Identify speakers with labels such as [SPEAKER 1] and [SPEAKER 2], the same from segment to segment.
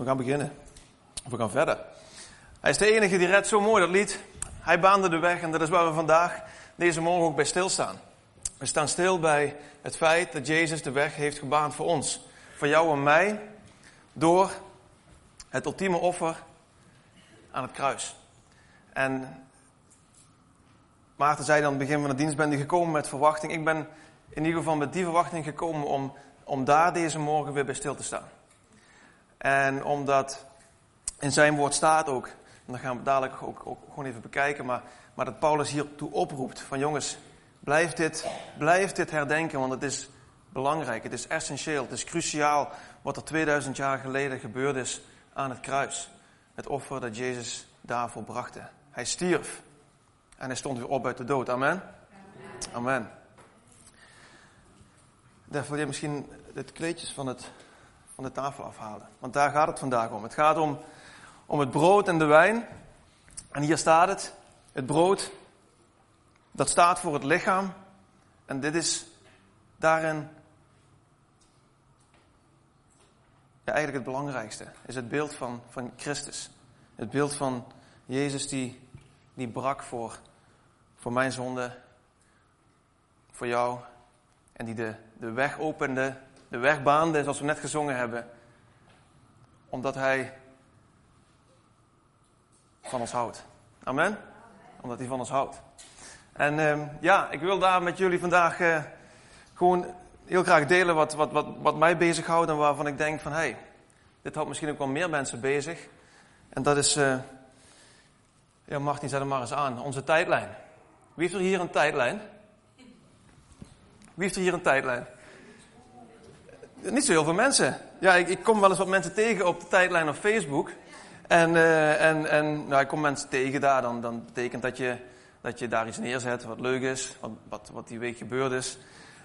[SPEAKER 1] We gaan beginnen. We gaan verder. Hij is de enige die redt zo mooi dat lied. Hij baande de weg en dat is waar we vandaag deze morgen ook bij stilstaan. We staan stil bij het feit dat Jezus de weg heeft gebaand voor ons. Voor jou en mij. Door het ultieme offer aan het kruis. En Maarten zei dan aan het begin van de dienst, ben je gekomen met verwachting. Ik ben in ieder geval met die verwachting gekomen om, om daar deze morgen weer bij stil te staan. En omdat in zijn woord staat ook, en dat gaan we dadelijk ook, gewoon even bekijken, maar, maar dat Paulus hiertoe oproept van jongens, blijf dit, blijf dit herdenken, want het is belangrijk, het is essentieel, het is cruciaal wat er 2000 jaar geleden gebeurd is aan het kruis. Het offer dat Jezus daarvoor bracht. Hij stierf en hij stond weer op uit de dood. Amen. Amen. Daar wil je misschien het kleedjes van, het, van de tafel afhalen. Want daar gaat het vandaag om. Het gaat om, om het brood en de wijn. En hier staat het. Het brood, dat staat voor het lichaam. En dit is daarin ja, eigenlijk het belangrijkste. Is het beeld van, van Christus. Het beeld van Jezus die, die brak voor, voor mijn zonde. Voor jou en die de, de weg opende, de weg baande, zoals we net gezongen hebben. Omdat Hij van ons houdt. Amen? Omdat Hij van ons houdt. En uh, ja, ik wil daar met jullie vandaag uh, gewoon heel graag delen wat, wat, wat, wat mij bezighoudt en waarvan ik denk van hé, hey, dit houdt misschien ook wel meer mensen bezig. En dat is, uh, ja Martin, zet hem maar eens aan, onze tijdlijn. Wie heeft er hier een tijdlijn? Wie heeft er hier een tijdlijn? Niet zo heel veel mensen. Ja, ik, ik kom wel eens wat mensen tegen op de tijdlijn op Facebook. En, uh, en, en nou, ik kom mensen tegen daar, dan, dan betekent dat je, dat je daar iets neerzet wat leuk is, wat, wat, die week gebeurd is.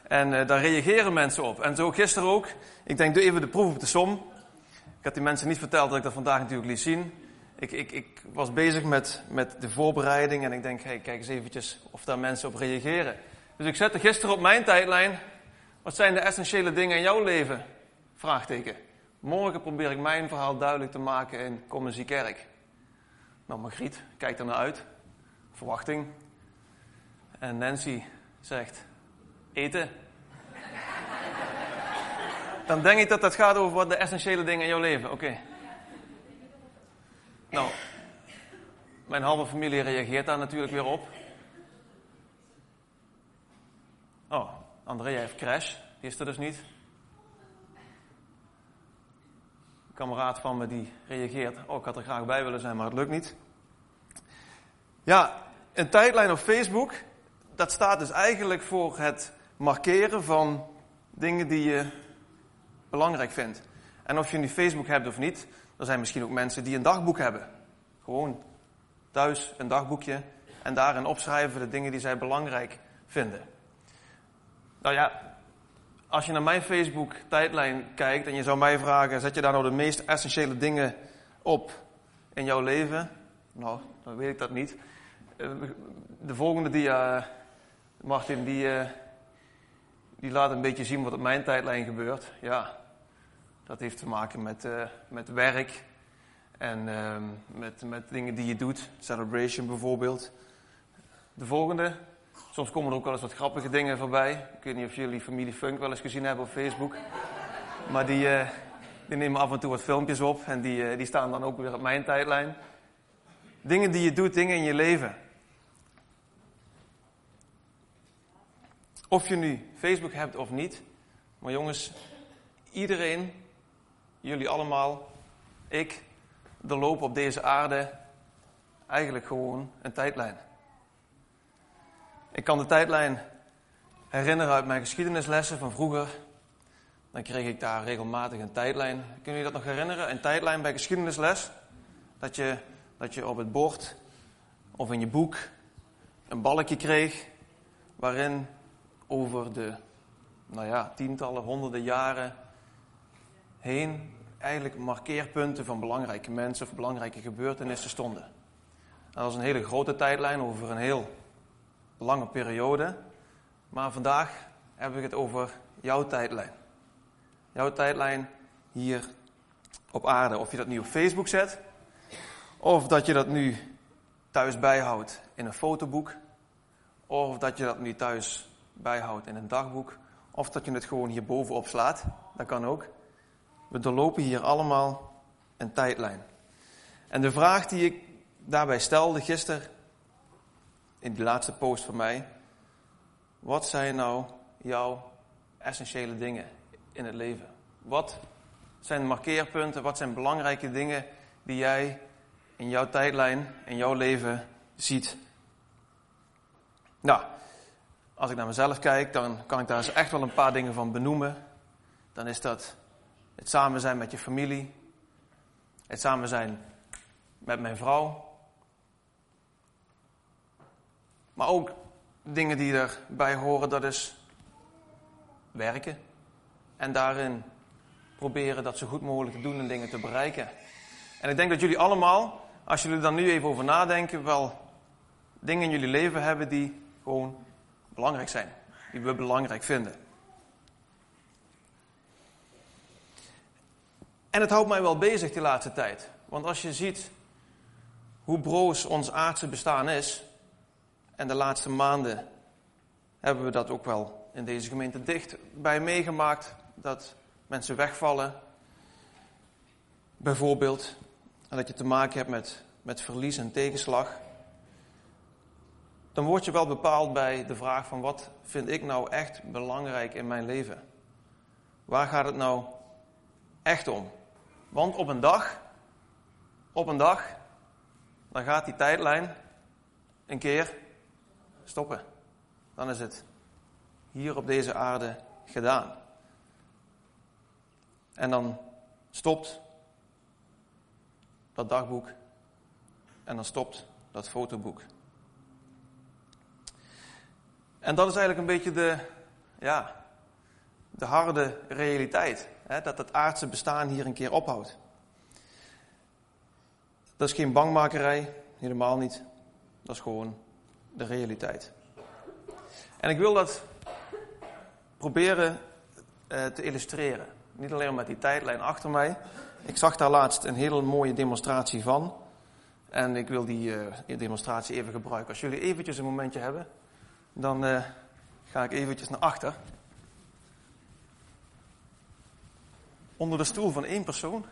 [SPEAKER 1] En uh, daar reageren mensen op. En zo gisteren ook. Ik denk, doe even de proef op de som. Ik had die mensen niet verteld dat ik dat vandaag natuurlijk liet zien. Ik, ik, ik was bezig met, met de voorbereiding en ik denk, hey, kijk eens eventjes of daar mensen op reageren. Dus ik zette gisteren op mijn tijdlijn, wat zijn de essentiële dingen in jouw leven? Vraagteken. Morgen probeer ik mijn verhaal duidelijk te maken in Commissie Kerk. Nou, Margriet kijkt er naar uit. Verwachting. En Nancy zegt, eten. Dan denk ik dat dat gaat over wat de essentiële dingen in jouw leven. Oké. Nou, mijn halve familie reageert daar natuurlijk weer op. Oh, Andrea heeft crash. Die is er dus niet. Een kameraad van me die reageert. Oh, ik had er graag bij willen zijn, maar het lukt niet. Ja, een tijdlijn op Facebook. Dat staat dus eigenlijk voor het markeren van dingen die je belangrijk vindt. En of je nu Facebook hebt of niet, er zijn misschien ook mensen die een dagboek hebben. Gewoon thuis een dagboekje en daarin opschrijven de dingen die zij belangrijk vinden. Nou ja, als je naar mijn Facebook-tijdlijn kijkt en je zou mij vragen: zet je daar nou de meest essentiële dingen op in jouw leven? Nou, dan weet ik dat niet. De volgende dia, Martin, die, die laat een beetje zien wat op mijn tijdlijn gebeurt. Ja, dat heeft te maken met, uh, met werk en uh, met, met dingen die je doet. Celebration bijvoorbeeld. De volgende. Soms komen er ook wel eens wat grappige dingen voorbij. Ik weet niet of jullie familie Funk wel eens gezien hebben op Facebook. Maar die, uh, die nemen af en toe wat filmpjes op en die, die staan dan ook weer op mijn tijdlijn. Dingen die je doet, dingen in je leven. Of je nu Facebook hebt of niet. Maar jongens, iedereen jullie allemaal, ik, de loop op deze aarde, eigenlijk gewoon een tijdlijn. Ik kan de tijdlijn herinneren uit mijn geschiedenislessen van vroeger. Dan kreeg ik daar regelmatig een tijdlijn. Kunnen jullie dat nog herinneren? Een tijdlijn bij geschiedenisles. Dat je, dat je op het bord of in je boek een balkje kreeg waarin over de nou ja, tientallen, honderden jaren heen eigenlijk markeerpunten van belangrijke mensen of belangrijke gebeurtenissen stonden. Dat was een hele grote tijdlijn over een heel lange periode. Maar vandaag heb ik het over jouw tijdlijn. Jouw tijdlijn hier op aarde. Of je dat nu op Facebook zet, of dat je dat nu thuis bijhoudt in een fotoboek, of dat je dat nu thuis bijhoudt in een dagboek, of dat je het gewoon hier bovenop slaat. Dat kan ook. We doorlopen hier allemaal een tijdlijn. En de vraag die ik daarbij stelde gisteren, in die laatste post van mij, wat zijn nou jouw essentiële dingen in het leven? Wat zijn markeerpunten, wat zijn belangrijke dingen die jij in jouw tijdlijn, in jouw leven ziet? Nou, als ik naar mezelf kijk, dan kan ik daar echt wel een paar dingen van benoemen. Dan is dat het samen zijn met je familie, het samen zijn met mijn vrouw, maar ook dingen die erbij horen, dat is werken. En daarin proberen dat zo goed mogelijk te doen en dingen te bereiken. En ik denk dat jullie allemaal, als jullie dan nu even over nadenken, wel dingen in jullie leven hebben die gewoon belangrijk zijn. Die we belangrijk vinden. En het houdt mij wel bezig die laatste tijd. Want als je ziet hoe broos ons aardse bestaan is, en de laatste maanden hebben we dat ook wel in deze gemeente dichtbij meegemaakt, dat mensen wegvallen, bijvoorbeeld, en dat je te maken hebt met, met verlies en tegenslag, dan word je wel bepaald bij de vraag van wat vind ik nou echt belangrijk in mijn leven? Waar gaat het nou echt om? Want op een dag, op een dag, dan gaat die tijdlijn een keer stoppen. Dan is het hier op deze aarde gedaan. En dan stopt dat dagboek en dan stopt dat fotoboek. En dat is eigenlijk een beetje de, ja, de harde realiteit. Hè, dat het aardse bestaan hier een keer ophoudt. Dat is geen bangmakerij, helemaal niet. Dat is gewoon de realiteit. En ik wil dat proberen uh, te illustreren. Niet alleen met die tijdlijn achter mij. Ik zag daar laatst een hele mooie demonstratie van. En ik wil die uh, demonstratie even gebruiken. Als jullie eventjes een momentje hebben, dan uh, ga ik eventjes naar achter. Onder de stoel van één persoon.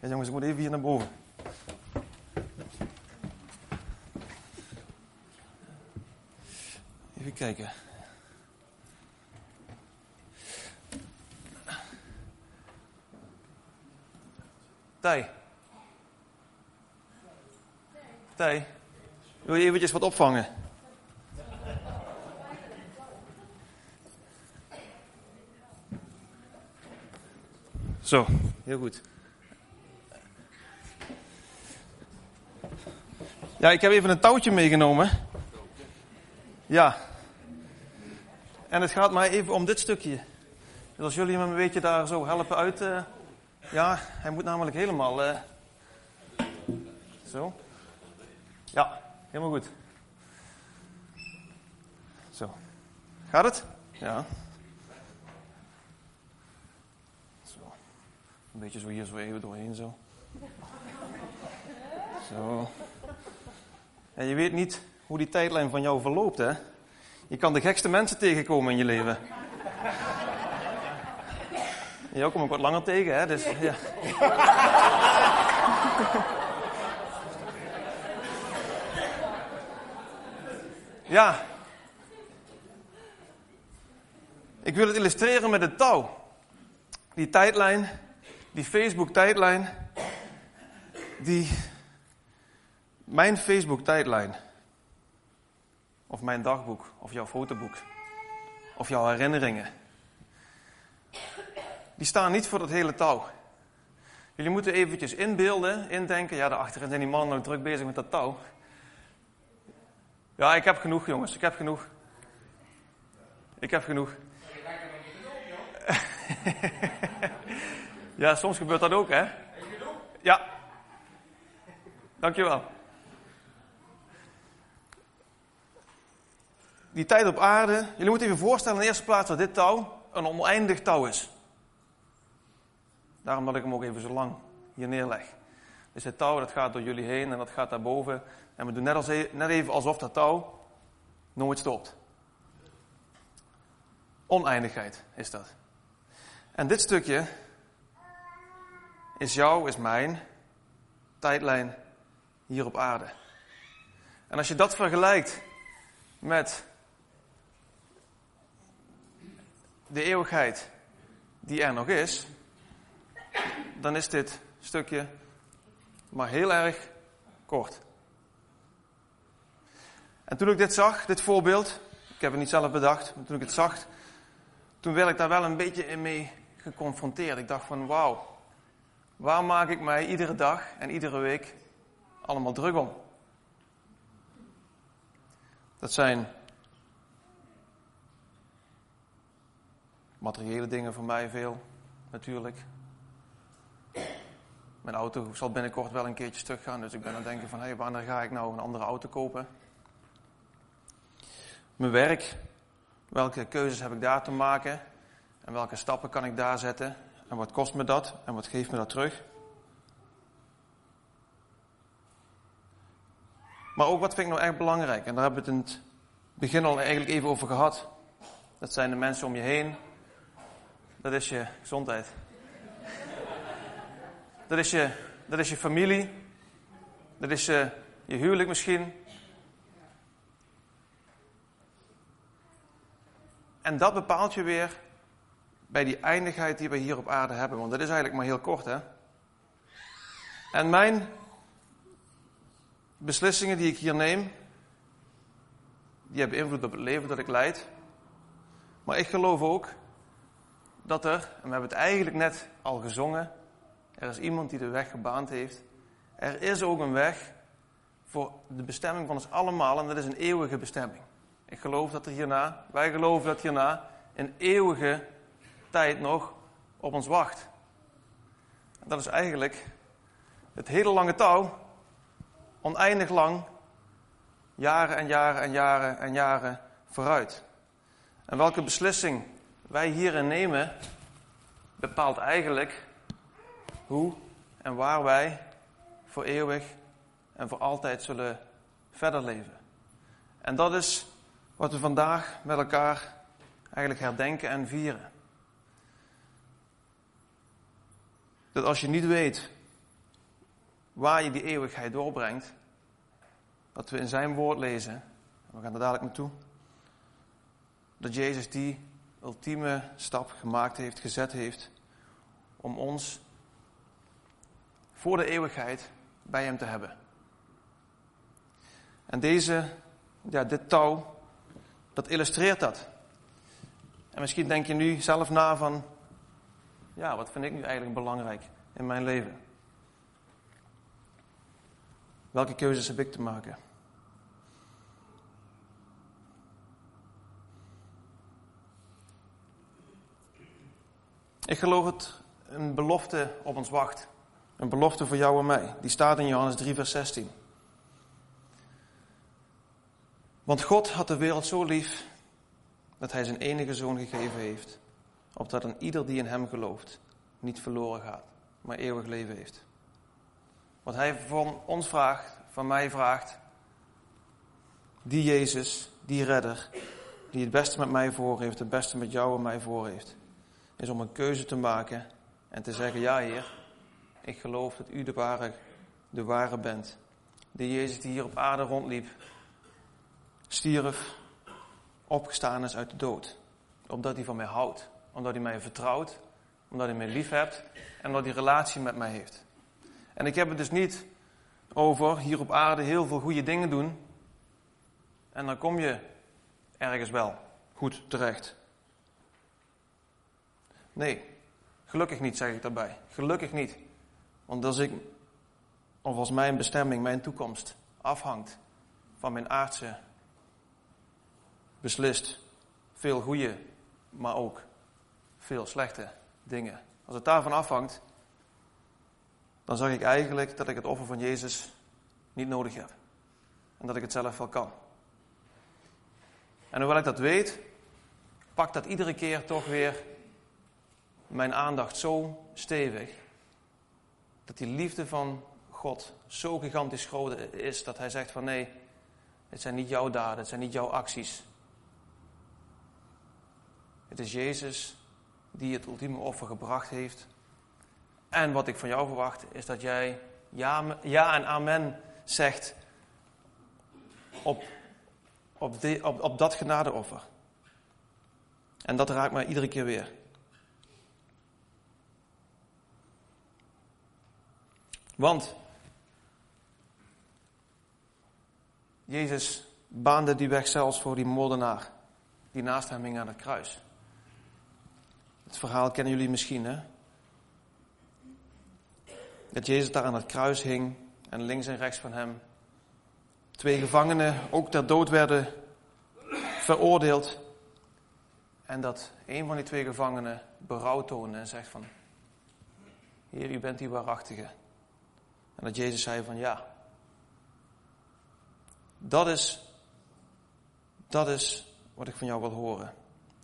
[SPEAKER 1] Ja, jongens, ik moet even hier naar boven. Even kijken. Tij. Tij. Wil je eventjes wat opvangen? Zo, heel goed. Ja, ik heb even een touwtje meegenomen. Ja. En het gaat mij even om dit stukje. Dus als jullie me een beetje daar zo helpen uit. Uh, ja, hij moet namelijk helemaal. Uh, zo. Ja, helemaal goed. Zo. Gaat het? Ja. Zo. Een beetje zo hier zo even doorheen zo. Zo. En je weet niet hoe die tijdlijn van jou verloopt, hè? Je kan de gekste mensen tegenkomen in je leven. Jou kom ik wat langer tegen, hè? Dus, ja. ja. Ik wil het illustreren met het touw. Die tijdlijn, die Facebook-tijdlijn, die. Mijn Facebook-tijdlijn. Of mijn dagboek, of jouw fotoboek, of jouw herinneringen. Die staan niet voor dat hele touw. Jullie moeten eventjes inbeelden, indenken. Ja, daarachter zijn die mannen nog druk bezig met dat touw. Ja, ik heb genoeg, jongens. Ik heb genoeg. Ik heb genoeg. ja, soms gebeurt dat ook, hè? Ja. Dankjewel. Die tijd op aarde. Jullie moeten even voorstellen in de eerste plaats dat dit touw een oneindig touw is. Daarom dat ik hem ook even zo lang hier neerleg. Dus het touw dat gaat door jullie heen en dat gaat naar boven. En we doen net, e- net even alsof dat touw nooit stopt. Oneindigheid is dat. En dit stukje is jouw, is mijn tijdlijn hier op aarde. En als je dat vergelijkt met de eeuwigheid die er nog is, dan is dit stukje maar heel erg kort. En toen ik dit zag, dit voorbeeld, ik heb het niet zelf bedacht, maar toen ik het zag, toen werd ik daar wel een beetje in mee geconfronteerd. Ik dacht van wauw, waar maak ik mij iedere dag en iedere week allemaal druk om? Dat zijn materiële dingen voor mij veel, natuurlijk. Mijn auto zal binnenkort wel een keertje stuk gaan, dus ik ben aan het denken van, hé, hey, wanneer ga ik nou een andere auto kopen? Mijn werk, welke keuzes heb ik daar te maken? En welke stappen kan ik daar zetten? En wat kost me dat? En wat geeft me dat terug? Maar ook wat vind ik nou echt belangrijk? En daar hebben we het in het begin al eigenlijk even over gehad. Dat zijn de mensen om je heen. Dat is je gezondheid. Dat is je, dat is je familie. Dat is je, je huwelijk misschien. En dat bepaalt je weer bij die eindigheid die we hier op aarde hebben. Want dat is eigenlijk maar heel kort, hè? En mijn beslissingen die ik hier neem, die hebben invloed op het leven dat ik leid. Maar ik geloof ook dat er, en we hebben het eigenlijk net al gezongen, er is iemand die de weg gebaand heeft. Er is ook een weg voor de bestemming van ons allemaal en dat is een eeuwige bestemming. Ik geloof dat er hierna, wij geloven dat hierna een eeuwige tijd nog op ons wacht. Dat is eigenlijk het hele lange touw, oneindig lang, jaren en jaren en jaren en jaren vooruit. En welke beslissing wij hierin nemen, bepaalt eigenlijk hoe en waar wij voor eeuwig en voor altijd zullen verder leven. En dat is wat we vandaag met elkaar eigenlijk herdenken en vieren. Dat als je niet weet waar je die eeuwigheid doorbrengt, dat we in zijn woord lezen, en we gaan er dadelijk naartoe, dat Jezus die ultieme stap gemaakt heeft, gezet heeft, om ons voor de eeuwigheid bij hem te hebben. En deze, ja, dit touw, dat illustreert dat. En misschien denk je nu zelf na van, ja, wat vind ik nu eigenlijk belangrijk in mijn leven? Welke keuzes heb ik te maken? Ik geloof dat een belofte op ons wacht. Een belofte voor jou en mij. Die staat in Johannes 3, vers 16. Want God had de wereld zo lief dat hij zijn enige zoon gegeven heeft, opdat een ieder die in hem gelooft niet verloren gaat, maar eeuwig leven heeft. Wat hij van ons vraagt, van mij vraagt, die Jezus, die redder, die het beste met mij voor heeft, het beste met jou en mij voor heeft, is om een keuze te maken en te zeggen, ja Heer, ik geloof dat u de ware, de ware bent. De Jezus die hier op aarde rondliep, stierf, opgestaan is uit de dood. Omdat hij van mij houdt, omdat hij mij vertrouwt, omdat hij mij lief hebt en omdat hij relatie met mij heeft. En ik heb het dus niet over hier op aarde heel veel goede dingen doen en dan kom je ergens wel goed terecht. Nee, gelukkig niet, zeg ik daarbij. Gelukkig niet. Want als ik, of als mijn bestemming, mijn toekomst afhangt van mijn aardse beslist veel goede, maar ook veel slechte dingen. Als het daarvan afhangt, dan zag ik eigenlijk dat ik het offer van Jezus niet nodig heb. En dat ik het zelf wel kan. En hoewel ik dat weet, pakt dat iedere keer toch weer mijn aandacht zo stevig dat die liefde van God zo gigantisch groot is dat hij zegt van nee, het zijn niet jouw daden, het zijn niet jouw acties. Het is Jezus die het ultieme offer gebracht heeft. En wat ik van jou verwacht is dat jij ja, ja en amen zegt op, op, op dat genadeoffer. En dat raakt mij iedere keer weer. Want Jezus baande die weg zelfs voor die moordenaar die naast hem hing aan het kruis. Het verhaal kennen jullie misschien, hè? Dat Jezus daar aan het kruis hing en links en rechts van hem twee gevangenen ook ter dood werden veroordeeld. En dat een van die twee gevangenen berouw toonde en zegt van, Heer, u bent die waarachtige. En dat Jezus zei van, ja, dat is, dat is wat ik van jou wil horen.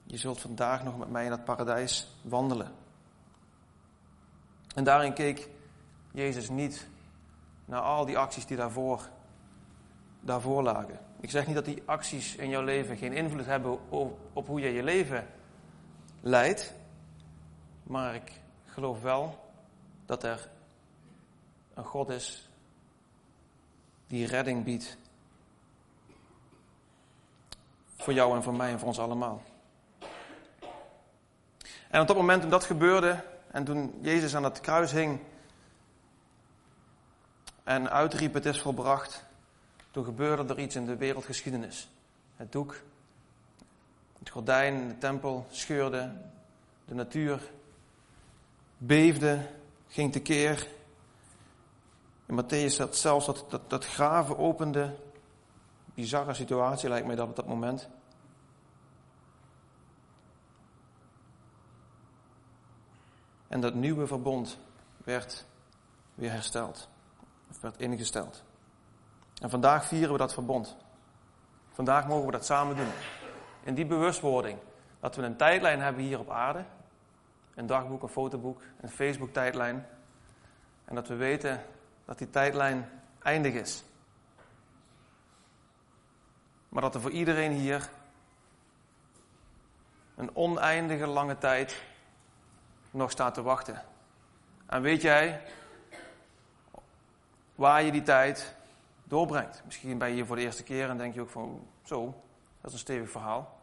[SPEAKER 1] Je zult vandaag nog met mij in het paradijs wandelen. En daarin keek Jezus niet naar al die acties die daarvoor, daarvoor lagen. Ik zeg niet dat die acties in jouw leven geen invloed hebben op, op hoe je je leven leidt. Maar ik geloof wel dat er een God is die redding biedt. Voor jou en voor mij en voor ons allemaal. En op dat moment toen dat gebeurde en toen Jezus aan het kruis hing en uitriep het is volbracht, toen gebeurde er iets in de wereldgeschiedenis. Het doek, het gordijn, de tempel scheurde, de natuur beefde, ging tekeer. In Matthäus staat zelfs dat, dat, dat graven opende. Bizarre situatie lijkt mij dat op dat moment. En dat nieuwe verbond werd weer hersteld. Of werd ingesteld. En vandaag vieren we dat verbond. Vandaag mogen we dat samen doen. In die bewustwording dat we een tijdlijn hebben hier op aarde. Een dagboek, een fotoboek, een Facebook tijdlijn. En dat we weten dat die tijdlijn eindig is. Maar dat er voor iedereen hier een oneindige lange tijd nog staat te wachten. En weet jij waar je die tijd doorbrengt? Misschien ben je hier voor de eerste keer en denk je ook van, zo, dat is een stevig verhaal.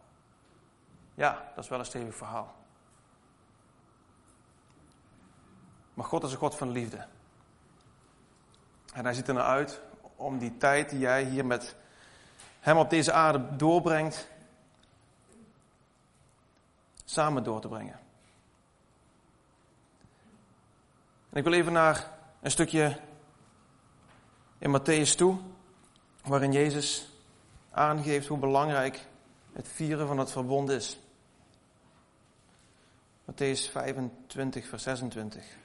[SPEAKER 1] Ja, dat is wel een stevig verhaal. Maar God is een God van liefde. En hij ziet er naar uit om die tijd die jij hier met hem op deze aarde doorbrengt, samen door te brengen. En ik wil even naar een stukje in Matthäus toe, waarin Jezus aangeeft hoe belangrijk het vieren van het verbond is. Matthäus 25, vers 26.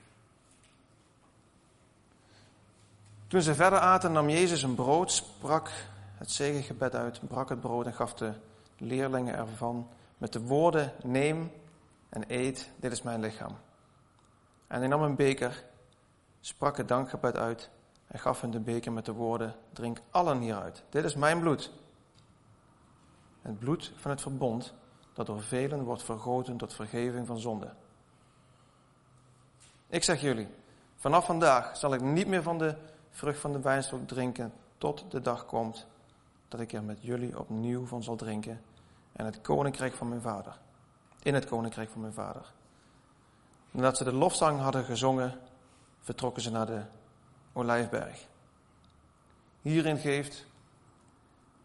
[SPEAKER 1] Toen ze verder aten, nam Jezus een brood, sprak het zegengebed uit, brak het brood en gaf de leerlingen ervan met de woorden: Neem en eet, dit is mijn lichaam. En hij nam een beker, sprak het dankgebed uit en gaf hen de beker met de woorden: Drink allen hieruit. Dit is mijn bloed. Het bloed van het verbond dat door velen wordt vergoten tot vergeving van zonde. Ik zeg jullie, vanaf vandaag zal ik niet meer van de vrucht van de wijnstok drinken tot de dag komt dat ik er met jullie opnieuw van zal drinken en het koninkrijk van mijn vader. In het koninkrijk van mijn vader. Nadat ze de lofzang hadden gezongen, vertrokken ze naar de Olijfberg. Hierin geeft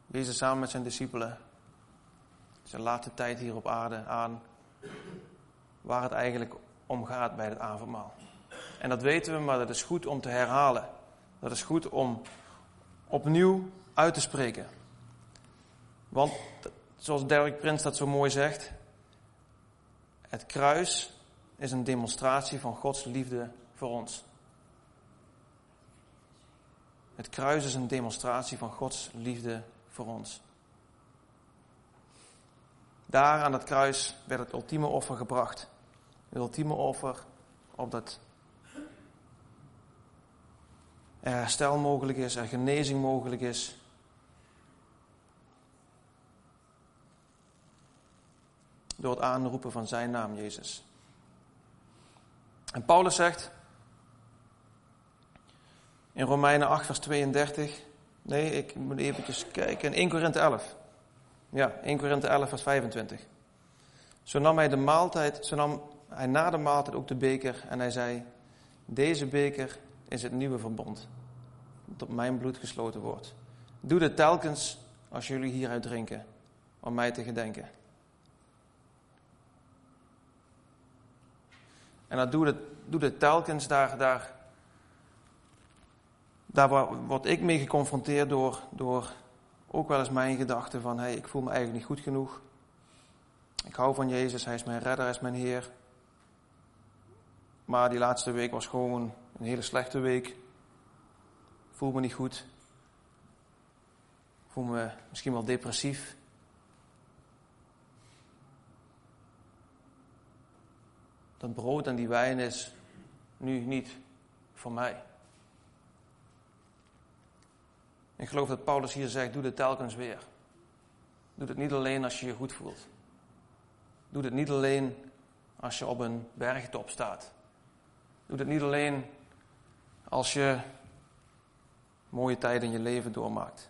[SPEAKER 1] Jezus samen met zijn discipelen zijn laatste tijd hier op aarde aan waar het eigenlijk om gaat bij het avondmaal. En dat weten we, maar dat is goed om te herhalen. Dat is goed om opnieuw uit te spreken. Want, zoals Derek Prins dat zo mooi zegt, het kruis is een demonstratie van Gods liefde voor ons. Het kruis is een demonstratie van Gods liefde voor ons. Daar aan het kruis werd het ultieme offer gebracht. het ultieme offer, opdat er herstel mogelijk is, er genezing mogelijk is. Door het aanroepen van zijn naam, Jezus. En Paulus zegt in Romeinen 8, vers 32. Nee, ik moet eventjes kijken. In 1 Korinthe 11. Ja, 1 Korinthe 11, vers 25. Zo nam hij de maaltijd, zo nam hij na de maaltijd ook de beker en hij zei: Deze beker is het nieuwe verbond, dat mijn bloed gesloten wordt. Doe dit telkens als jullie hieruit drinken, om mij te gedenken. En dat doe het, doe het telkens, daar, daar, daar word ik mee geconfronteerd door, door ook wel eens mijn gedachten van, hey, ik voel me eigenlijk niet goed genoeg. Ik hou van Jezus, Hij is mijn redder, Hij is mijn Heer. Maar die laatste week was gewoon een hele slechte week. Voel me niet goed. Voel me misschien wel depressief. Dat brood en die wijn is nu niet voor mij. Ik geloof dat Paulus hier zegt: doe dit telkens weer. Doe het niet alleen als je je goed voelt. Doe het niet alleen als je op een bergtop staat. Doe het niet alleen als je mooie tijden in je leven doormaakt.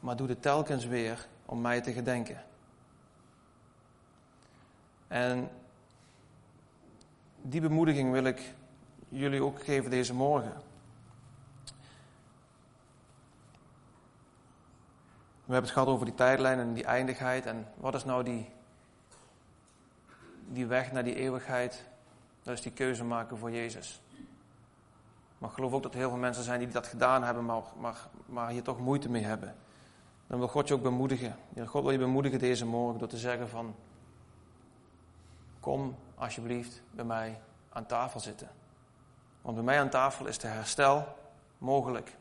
[SPEAKER 1] Maar doe het telkens weer om mij te gedenken. En die bemoediging wil ik jullie ook geven deze morgen. We hebben het gehad over die tijdlijn en die eindigheid. En wat is nou die, die weg naar die eeuwigheid? Dat is die keuze maken voor Jezus. Maar ik geloof ook dat er heel veel mensen zijn die dat gedaan hebben, maar, maar, maar hier toch moeite mee hebben. Dan wil God je ook bemoedigen. God wil je bemoedigen deze morgen door te zeggen van... Kom alsjeblieft bij mij aan tafel zitten. Want bij mij aan tafel is de herstel mogelijk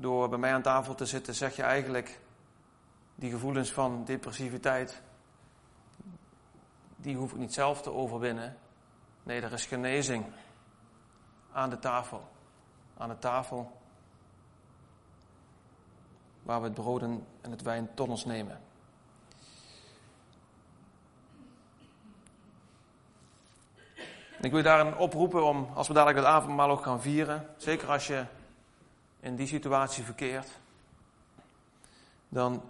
[SPEAKER 1] door bij mij aan tafel te zitten, zeg je eigenlijk die gevoelens van depressiviteit, die hoef ik niet zelf te overwinnen. Nee, er is genezing aan de tafel. Aan de tafel waar we het brood en het wijn tot ons nemen. ik wil daarin oproepen om, als we dadelijk het avondmaal ook gaan vieren, zeker als je in die situatie verkeert, dan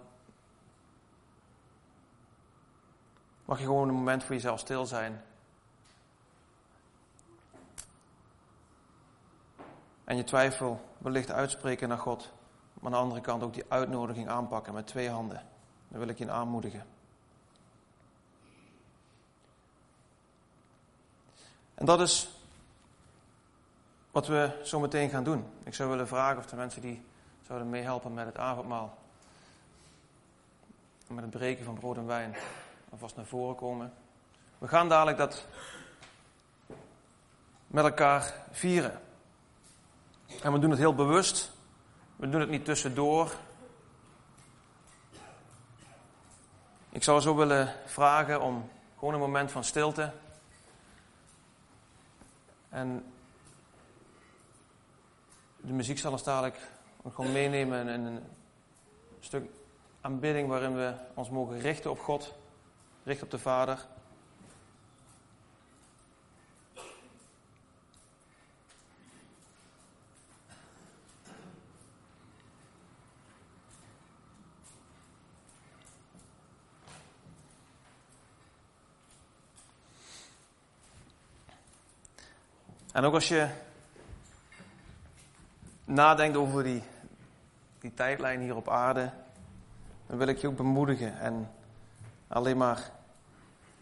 [SPEAKER 1] mag je gewoon een moment voor jezelf stil zijn. En je twijfel wellicht uitspreken naar God, maar aan de andere kant ook die uitnodiging aanpakken met twee handen. Dan wil ik je aanmoedigen. En dat is wat we zo meteen gaan doen. Ik zou willen vragen of de mensen die zouden meehelpen met het avondmaal. Met het breken van brood en wijn. Alvast naar voren komen. We gaan dadelijk dat met elkaar vieren. En we doen het heel bewust. We doen het niet tussendoor. Ik zou zo willen vragen om gewoon een moment van stilte. En de muziek zal ons dadelijk gewoon meenemen in een stuk aanbidding waarin we ons mogen richten op God, richten op de Vader. En ook als je nadenkt over die, die tijdlijn hier op aarde, dan wil ik je ook bemoedigen en alleen maar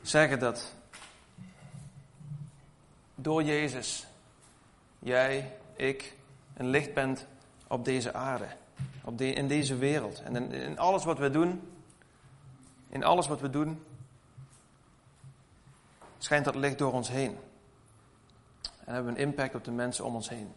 [SPEAKER 1] zeggen dat door Jezus jij, ik, een licht bent op deze aarde, op de, in deze wereld. En in, in alles wat we doen, in alles wat we doen, schijnt dat licht door ons heen. En hebben we een impact op de mensen om ons heen.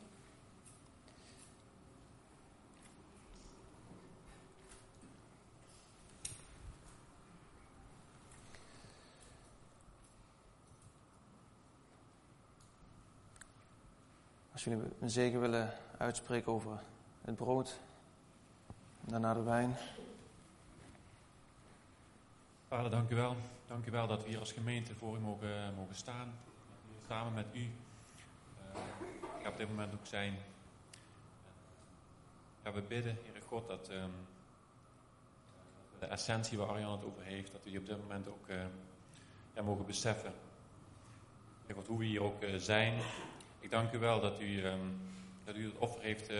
[SPEAKER 1] Als jullie een zegen willen uitspreken over het brood, daarna de wijn.
[SPEAKER 2] Vader, dank u wel. Dank u wel dat we hier als gemeente voor u mogen, mogen staan. Samen met u. Uh, ik op dit moment ook zijn. Ja, we bidden, Heere God, dat um, de essentie waar Arjan het over heeft, dat we die op dit moment ook uh, ja, mogen beseffen. Heer God, hoe we hier ook zijn. Ik dank u wel dat u, um, dat u het offer heeft,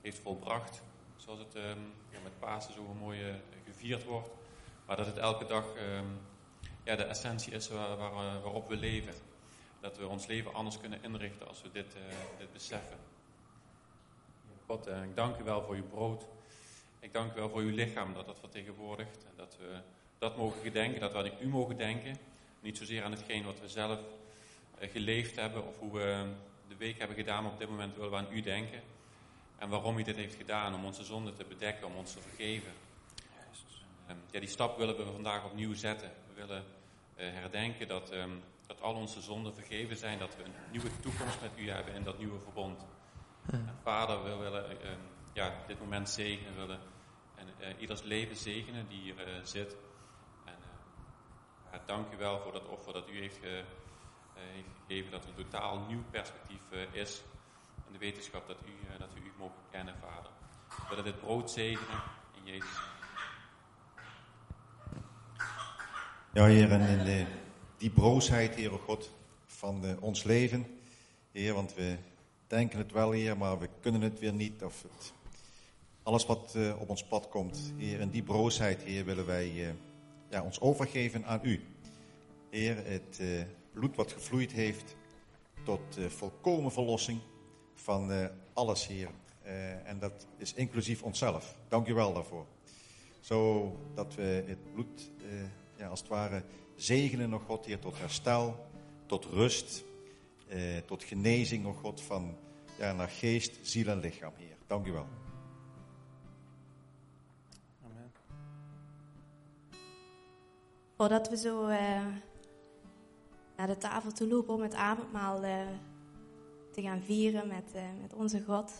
[SPEAKER 2] heeft volbracht. Zoals het um, ja, met Pasen zo mooi gevierd wordt. Maar dat het elke dag ja, de essentie is waar, waar, waarop we leven. Dat we ons leven anders kunnen inrichten als we dit, dit beseffen. God, eh, ik dank u wel voor uw brood. Ik dank u wel voor uw lichaam dat dat vertegenwoordigt. En dat we dat mogen gedenken, dat we aan u mogen denken. Niet zozeer aan hetgeen wat we zelf eh, geleefd hebben of hoe we de week hebben gedaan. Maar op dit moment willen we aan u denken. En waarom u dit heeft gedaan, om onze zonden te bedekken, om ons te vergeven. Ehm, ja, die stap willen we vandaag opnieuw zetten. We willen eh, herdenken dat, ehm, dat al onze zonden vergeven zijn. Dat we een nieuwe toekomst met u hebben in dat nieuwe verbond. En vader, we willen uh, ja, dit moment zegenen, willen en uh, ieders leven zegenen die hier zit. En ja, dank u wel voor dat offer dat u heeft, ge, heeft gegeven, dat er een totaal nieuw perspectief is. En de wetenschap dat, u, dat we u mogen kennen, vader. We willen dit brood zegenen in Jezus.
[SPEAKER 3] Ja, Heer, en in de, die broosheid, Heer God, van ons leven, Heer, want we denken het wel, Heer, maar we kunnen het weer niet. Of het, alles wat op ons pad komt, Heer, in die broosheid, Heer, willen wij ja, ons overgeven aan U. Heer, het bloed wat gevloeid heeft tot volkomen verlossing van alles, Heer. en dat is inclusief onszelf. Dank u wel daarvoor. Zodat we het bloed, ja, als het ware, zegenen, nog God, Heer, tot herstel, tot rust, eh, tot genezing, oh God, van ja, naar geest, ziel en lichaam, Heer. Dank u wel.
[SPEAKER 4] Amen. Voordat we zo uh, naar de tafel toe lopen om het avondmaal uh, te gaan vieren met, uh, met onze God,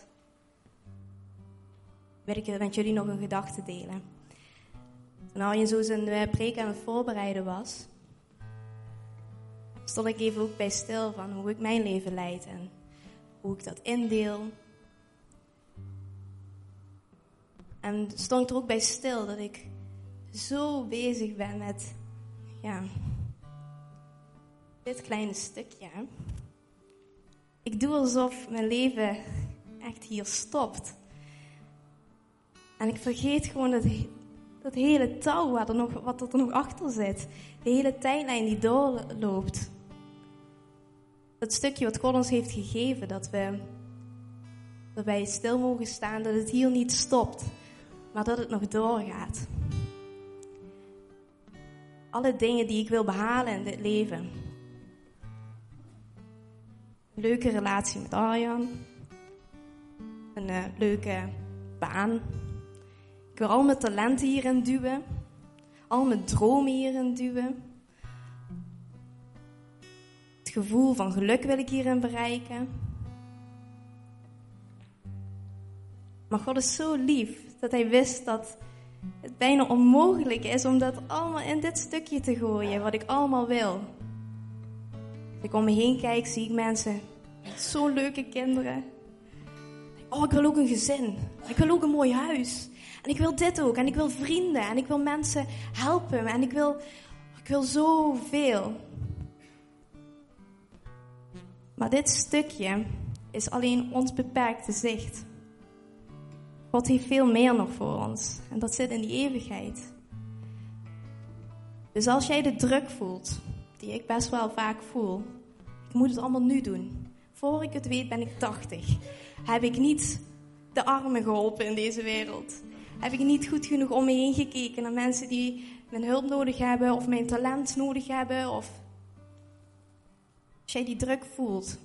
[SPEAKER 4] wil ik met jullie nog een gedachte delen. Toen Arjen zo zijn preek aan het voorbereiden was, stond ik even ook bij stil van hoe ik mijn leven leid en hoe ik dat indeel. En stond ik er ook bij stil dat ik zo bezig ben met, ja, dit kleine stukje. Ik doe alsof mijn leven echt hier stopt. En ik vergeet gewoon dat, dat hele touw wat er, nog, wat er nog achter zit. De hele tijdlijn die doorloopt dat stukje wat God ons heeft gegeven, dat we dat wij stil mogen staan, dat het hier niet stopt, maar dat het nog doorgaat. Alle dingen die ik wil behalen in dit leven. Leuke relatie met Arjan. Een uh, leuke baan. Ik wil al mijn talenten hierin duwen. Al mijn dromen hierin duwen gevoel van geluk wil ik hierin bereiken. Maar God is zo lief dat hij wist dat het bijna onmogelijk is om dat allemaal in dit stukje te gooien, wat ik allemaal wil. Als ik om me heen kijk, zie ik mensen zo'n leuke kinderen. Oh, ik wil ook een gezin. Ik wil ook een mooi huis. En ik wil dit ook. En ik wil vrienden. En ik wil mensen helpen. En ik wil, ik wil zoveel. Maar dit stukje is alleen ons beperkte zicht. God heeft veel meer nog voor ons. En dat zit in die eeuwigheid. Dus als jij de druk voelt, die ik best wel vaak voel, ik moet het allemaal nu doen. Voor ik het weet ben ik 80. Heb ik niet de armen geholpen in deze wereld? Heb ik niet goed genoeg om me heen gekeken naar mensen die mijn hulp nodig hebben of mijn talent nodig hebben of als jij die druk voelt,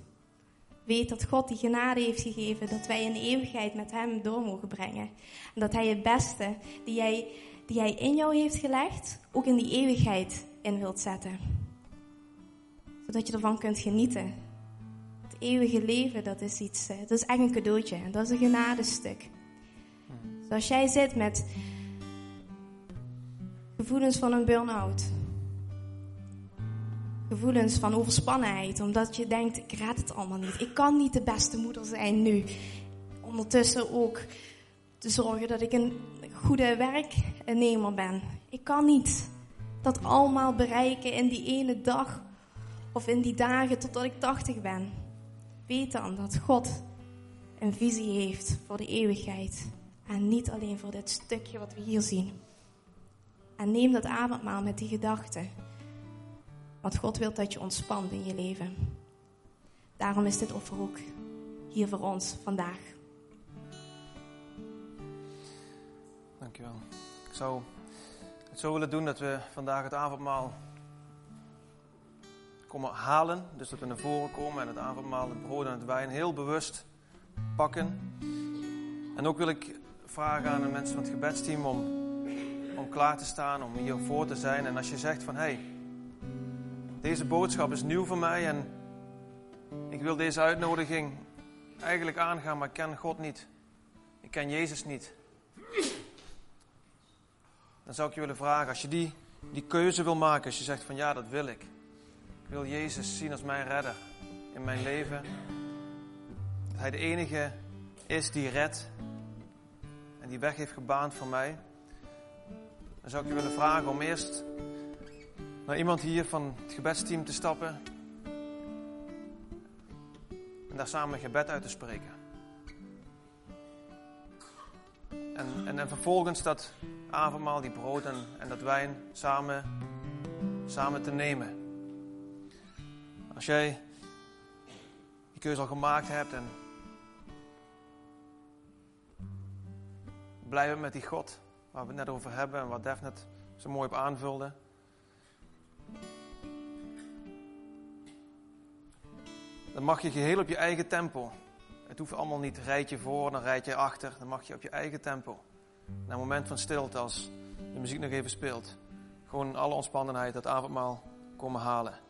[SPEAKER 4] weet dat God die genade heeft gegeven dat wij een eeuwigheid met Hem door mogen brengen. En dat Hij het beste die Hij, die hij in jou heeft gelegd, ook in die eeuwigheid in wilt zetten. Zodat je ervan kunt genieten. Eeuwige leven, dat is iets, eh, dat is echt een cadeautje. Dat is een genadestuk. Zoals jij zit met gevoelens van een burn-out. Gevoelens van overspannenheid, omdat je denkt, ik red het allemaal niet. Ik kan niet de beste moeder zijn nu. Ondertussen ook te zorgen dat ik een goede werknemer ben. Ik kan niet dat allemaal bereiken in die ene dag of in die dagen totdat ik 80 ben. Weet dan dat God een visie heeft voor de eeuwigheid. En niet alleen voor dit stukje wat we hier zien. En neem dat avondmaal met die gedachte. Want God wil dat je ontspant in je leven. Daarom is dit offer ook hier voor ons vandaag.
[SPEAKER 1] Dankjewel. Ik zou het zo willen doen dat we vandaag het avondmaal komen halen. Dus dat we naar voren komen en het avondmaal, het brood en het wijn heel bewust pakken. En ook wil ik vragen aan de mensen van het gebedsteam om, om klaar te staan, om hier voor te zijn. En als je zegt van, hé, hey, deze boodschap is nieuw voor mij en ik wil deze uitnodiging eigenlijk aangaan, maar ik ken God niet. Ik ken Jezus niet. Dan zou ik je willen vragen, als je die, die keuze wil maken, als je zegt van ja, dat wil ik. Ik wil Jezus zien als mijn redder in mijn leven. Dat Hij de enige is die redt en die weg heeft gebaand voor mij. Dan zou ik je willen vragen om eerst naar iemand hier van het gebedsteam te stappen. En daar samen gebed uit te spreken. En, en, en vervolgens dat avondmaal, die brood en, en dat wijn samen, samen te nemen. Als jij die keuze al gemaakt hebt en blij bent met die God waar we het net over hebben en wat Def net zo mooi op aanvulde. Dan mag je geheel op je eigen tempo. Het hoeft allemaal niet rijtje voor, dan rijtje achter. Dan mag je op je eigen tempo. Na een moment van stilte, als de muziek nog even speelt, gewoon alle ontspannenheid, dat avondmaal komen halen.